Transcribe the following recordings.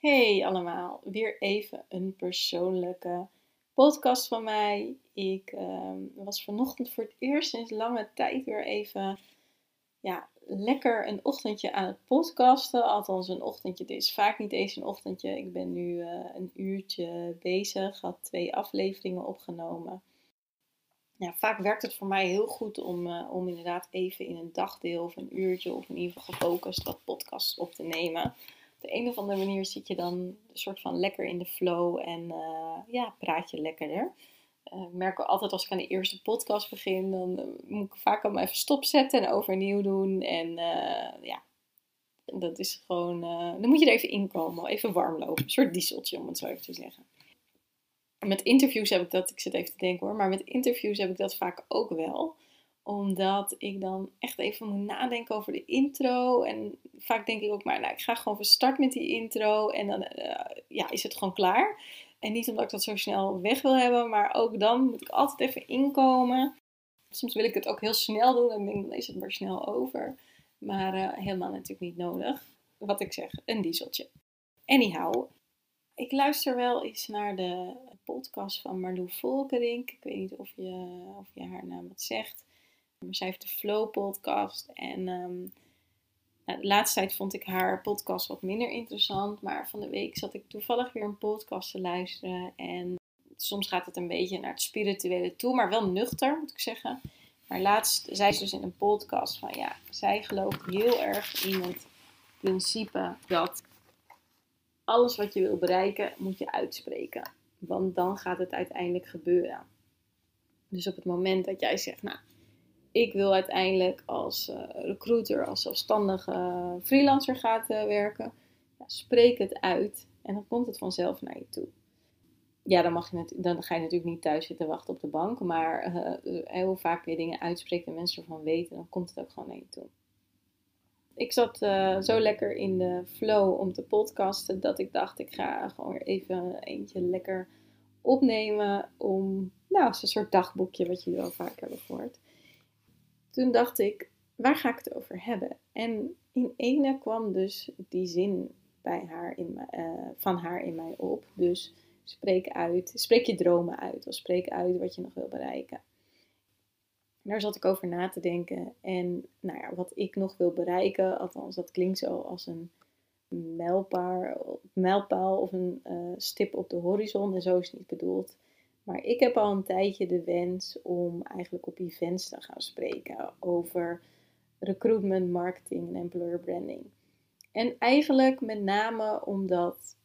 Hey allemaal, weer even een persoonlijke podcast van mij. Ik uh, was vanochtend voor het eerst sinds lange tijd weer even ja, lekker een ochtendje aan het podcasten. Althans, een ochtendje. Het is vaak niet eens een ochtendje. Ik ben nu uh, een uurtje bezig. Had twee afleveringen opgenomen. Ja, vaak werkt het voor mij heel goed om, uh, om inderdaad even in een dagdeel of een uurtje of in ieder geval gefocust wat podcasts op te nemen. De een of andere manier zit je dan een soort van lekker in de flow en uh, ja, praat je lekkerder. Uh, ik merk altijd als ik aan de eerste podcast begin, dan uh, moet ik vaak allemaal even stopzetten en overnieuw doen. En ja, dat is gewoon, dan moet je er even inkomen, even warm lopen. Een soort dieseltje om het zo even te zeggen. Met interviews heb ik dat, ik zit even te denken hoor, maar met interviews heb ik dat vaak ook wel. Omdat ik dan echt even moet nadenken over de intro. En vaak denk ik ook maar, nou ik ga gewoon van start met die intro en dan ja, is het gewoon klaar. En niet omdat ik dat zo snel weg wil hebben, maar ook dan moet ik altijd even inkomen. Soms wil ik het ook heel snel doen en denk dan is het maar snel over. Maar uh, helemaal natuurlijk niet nodig. Wat ik zeg, een dieseltje. Anyhow, ik luister wel eens naar de podcast van Marlou Volkerink. Ik weet niet of je, of je haar naam wat zegt. Maar zij heeft de Flow podcast en... Um, nou, de laatste tijd vond ik haar podcast wat minder interessant, maar van de week zat ik toevallig weer een podcast te luisteren. En soms gaat het een beetje naar het spirituele toe, maar wel nuchter moet ik zeggen. Maar laatst zei ze dus in een podcast van ja, zij gelooft heel erg in het principe dat alles wat je wil bereiken moet je uitspreken. Want dan gaat het uiteindelijk gebeuren. Dus op het moment dat jij zegt, nou, ik wil uiteindelijk als uh, recruiter, als zelfstandige freelancer gaan uh, werken. Ja, spreek het uit en dan komt het vanzelf naar je toe. Ja, dan, mag je dan ga je natuurlijk niet thuis zitten wachten op de bank. Maar uh, heel vaak weer dingen uitspreken en mensen ervan weten, dan komt het ook gewoon naar je toe. Ik zat zo lekker in de flow om te podcasten dat ik dacht, ik ga gewoon weer even eentje lekker opnemen. Om, nou, een soort dagboekje wat jullie wel vaak hebben gehoord toen dacht ik, waar ga ik het over hebben? En in ene kwam dus die zin bij haar in, uh, van haar in mij op. Dus spreek uit, spreek je dromen uit, of spreek uit wat je nog wil bereiken. Daar zat ik over na te denken. En nou ja, wat ik nog wil bereiken, althans dat klinkt zo als een mijlpaal, mijlpaal of een uh, stip op de horizon. En zo is het niet bedoeld. Maar ik heb al een tijdje de wens om eigenlijk op events te gaan spreken over recruitment, marketing en employer branding. En eigenlijk met name omdat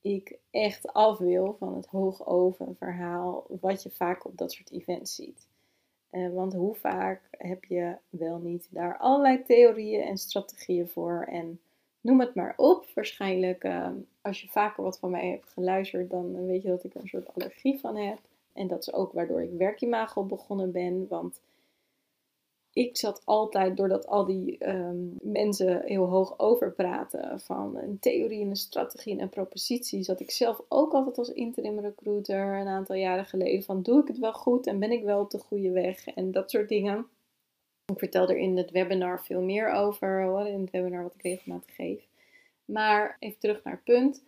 ik echt af wil van het hoogoven verhaal wat je vaak op dat soort events ziet. Uh, want hoe vaak heb je wel niet daar allerlei theorieën en strategieën voor en noem het maar op. Waarschijnlijk, uh, als je vaker wat van mij hebt geluisterd, dan weet je dat ik er een soort allergie van heb. En dat is ook waardoor ik werkimago begonnen ben. Want ik zat altijd, doordat al die um, mensen heel hoog overpraten van een theorie en een strategie en een propositie, zat ik zelf ook altijd als interim recruiter een aantal jaren geleden van doe ik het wel goed en ben ik wel op de goede weg en dat soort dingen. Ik vertel er in het webinar veel meer over, in het webinar wat ik regelmatig geef. Maar even terug naar het punt.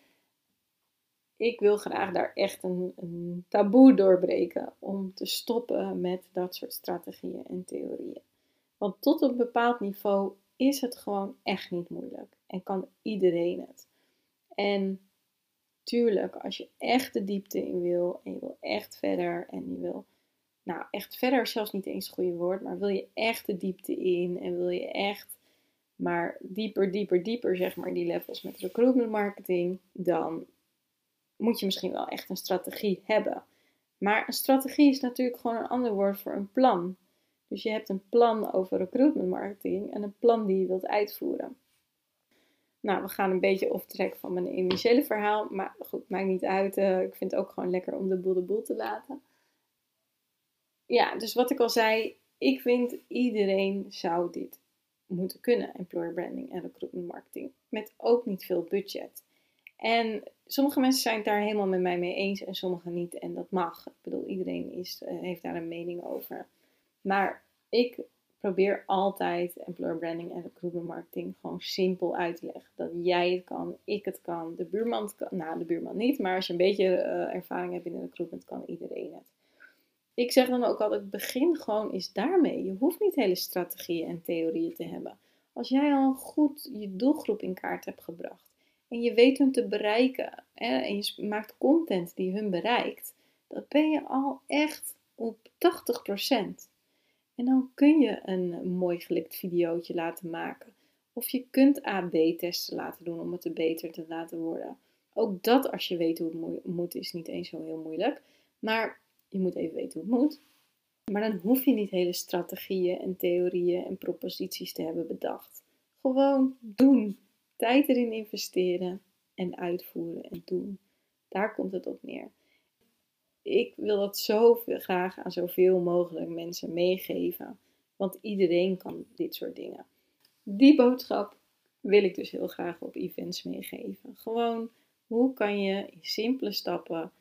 Ik wil graag daar echt een, een taboe doorbreken om te stoppen met dat soort strategieën en theorieën. Want tot een bepaald niveau is het gewoon echt niet moeilijk en kan iedereen het. En tuurlijk, als je echt de diepte in wil en je wil echt verder en je wil nou, echt verder zelfs niet eens het goede woord, maar wil je echt de diepte in en wil je echt maar dieper, dieper, dieper, zeg maar, die levels met recruitment marketing, dan moet je misschien wel echt een strategie hebben. Maar een strategie is natuurlijk gewoon een ander woord voor een plan. Dus je hebt een plan over recruitment marketing en een plan die je wilt uitvoeren. Nou, we gaan een beetje off track van mijn initiële verhaal. Maar goed, maakt niet uit. Uh, ik vind het ook gewoon lekker om de boel de boel te laten. Ja, dus wat ik al zei. Ik vind iedereen zou dit moeten kunnen. Employer branding en recruitment marketing. Met ook niet veel budget. En sommige mensen zijn het daar helemaal met mij mee eens en sommige niet. En dat mag. Ik bedoel, iedereen is, uh, heeft daar een mening over. Maar ik probeer altijd employer branding en recruitment marketing gewoon simpel uit te leggen. Dat jij het kan, ik het kan, de buurman het kan. Nou, de buurman niet, maar als je een beetje uh, ervaring hebt in de recruitment, kan iedereen het. Ik zeg dan ook altijd, begin gewoon eens daarmee. Je hoeft niet hele strategieën en theorieën te hebben. Als jij al goed je doelgroep in kaart hebt gebracht en je weet hun te bereiken hè, en je maakt content die hun bereikt, dan ben je al echt op 80%. En dan kun je een mooi gelikt videootje laten maken. Of je kunt AB-testen laten doen om het er beter te laten worden. Ook dat, als je weet hoe het moet, is niet eens zo heel moeilijk. Maar je moet even weten hoe het moet. Maar dan hoef je niet hele strategieën en theorieën en proposities te hebben bedacht. Gewoon doen. Tijd erin investeren en uitvoeren en doen. Daar komt het op neer ik wil dat zo graag aan zoveel mogelijk mensen meegeven. Want iedereen kan dit soort dingen. Die boodschap wil ik dus heel graag op events meegeven. Gewoon, hoe kan je in simpele stappen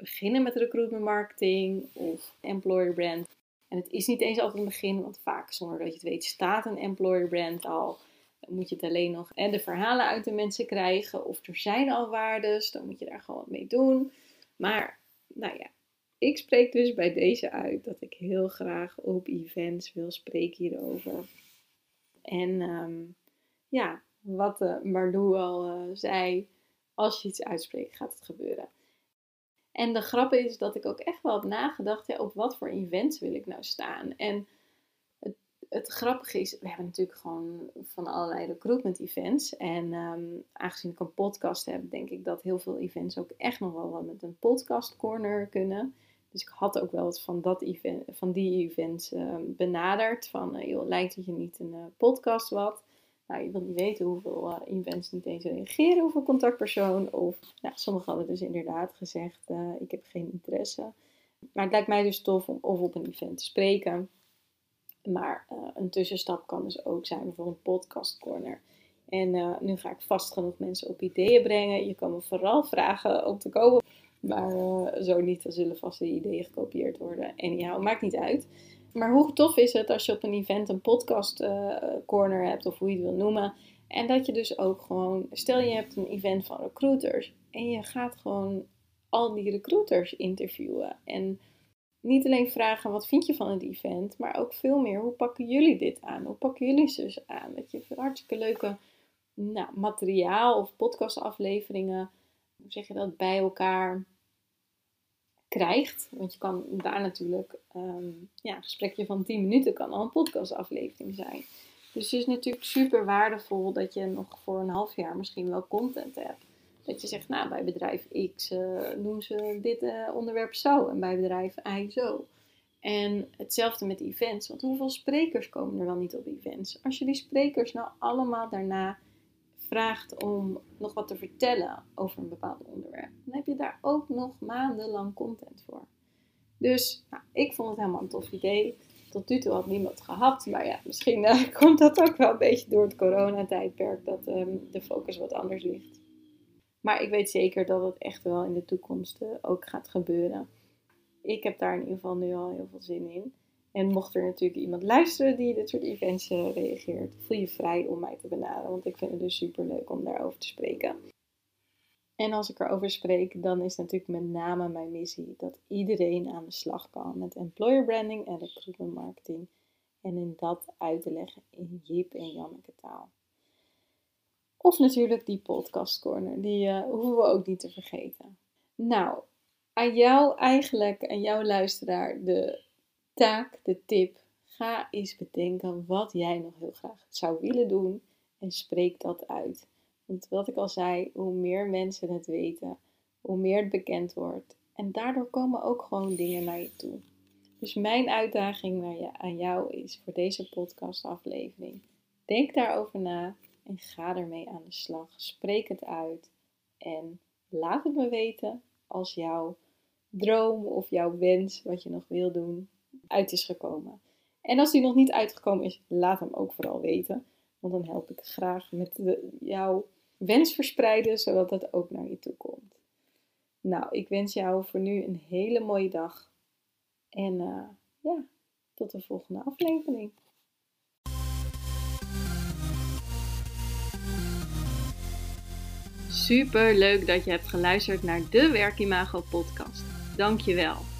beginnen met recruitment marketing of employer brand. En het is niet eens altijd een begin, want vaak zonder dat je het weet staat een employer brand al. Dan moet je het alleen nog en de verhalen uit de mensen krijgen. Of er zijn al waardes, dan moet je daar gewoon wat mee doen. Maar nou ja, ik spreek dus bij deze uit dat ik heel graag op events wil spreken hierover. En ehm, ja, wat uh, Marlou al uh, zei, als je iets uitspreekt, gaat het gebeuren. En de grap is dat ik ook echt wel heb nagedacht, op wat voor events wil ik nou staan? En het grappige is, we hebben natuurlijk gewoon van allerlei recruitment events. En um, aangezien ik een podcast heb, denk ik dat heel veel events ook echt nog wel met een podcast corner kunnen. Dus ik had ook wel wat van, dat event, van die events um, benaderd. Van, uh, joh, lijkt het je niet een uh, podcast wat? Nou, je wil niet weten hoeveel uh, events niet eens reageren, hoeveel contactpersoon. Of, nou, sommigen hadden dus inderdaad gezegd, ik heb geen interesse. Maar het lijkt mij dus tof om of op een event te spreken maar uh, een tussenstap kan dus ook zijn, bijvoorbeeld een podcast corner. En nu ga ik vast genoeg mensen op ideeën brengen. Je kan me vooral vragen om te komen. Maar zo niet, dan zullen vast de ideeën gekopieerd worden. En ja, maakt niet uit. Maar hoe tof is het als je op een event een podcast corner hebt, of hoe je het wil noemen. En dat je dus ook gewoon, stel je hebt een event van recruiters. En je gaat gewoon al die recruiters interviewen. En niet alleen vragen wat vind je van het event, maar ook veel meer hoe pakken jullie dit aan? Hoe pakken jullie zus aan? Dat je hartstikke leuke nou, materiaal of podcastafleveringen, hoe zeg je dat, bij elkaar krijgt. Want je kan daar natuurlijk, um, ja, een gesprekje van 10 minuten kan al een podcastaflevering zijn. Dus het is natuurlijk super waardevol dat je nog voor een half jaar misschien wel content hebt. Dat je zegt, nou, bij bedrijf X doen ze dit uh, onderwerp zo en bij bedrijf Y zo. En hetzelfde met events, want hoeveel sprekers komen er wel niet op events? Als je die sprekers nou allemaal daarna vraagt om nog wat te vertellen over een bepaald onderwerp, dan heb je daar ook nog maandenlang content voor. Dus nou, ik vond het helemaal een tof idee. Tot nu toe had niemand gehad, maar ja, misschien uh, komt dat ook wel een beetje door het coronatijdperk dat um, de focus wat anders ligt. Maar ik weet zeker dat het echt wel in de toekomst eh, ook gaat gebeuren. Ik heb daar in ieder geval nu al heel veel zin in. En mocht er natuurlijk iemand luisteren die dit soort events uh, reageert, voel je vrij om mij te benaderen. Want ik vind het dus super leuk om daarover te spreken. En als ik erover spreek, dan is natuurlijk met name mijn missie dat iedereen aan de slag kan met employer branding en recruitment marketing. En in dat uit te leggen in Jip en Janneke taal. Of natuurlijk die podcast corner, die uh, hoeven we ook niet te vergeten. Nou, aan jou eigenlijk, aan jouw luisteraar, de taak, de tip. Ga eens bedenken wat jij nog heel graag zou willen doen en spreek dat uit. Want wat ik al zei, hoe meer mensen het weten, hoe meer het bekend wordt. En daardoor komen ook gewoon dingen naar je toe. Dus mijn uitdaging aan jou is voor deze podcastaflevering. Denk daarover na en ga ermee aan de slag. Spreek het uit en laat het me weten als jouw droom of jouw wens, wat je nog wil doen, uit is gekomen. En als die nog niet uitgekomen is, laat hem ook vooral weten. Want dan help ik graag met jouw wens verspreiden, zodat het ook naar je toe komt. Nou, ik wens jou voor nu een hele mooie dag. En uh, ja, tot de volgende aflevering. Super leuk dat je hebt geluisterd naar de Werkimago podcast. Dankjewel.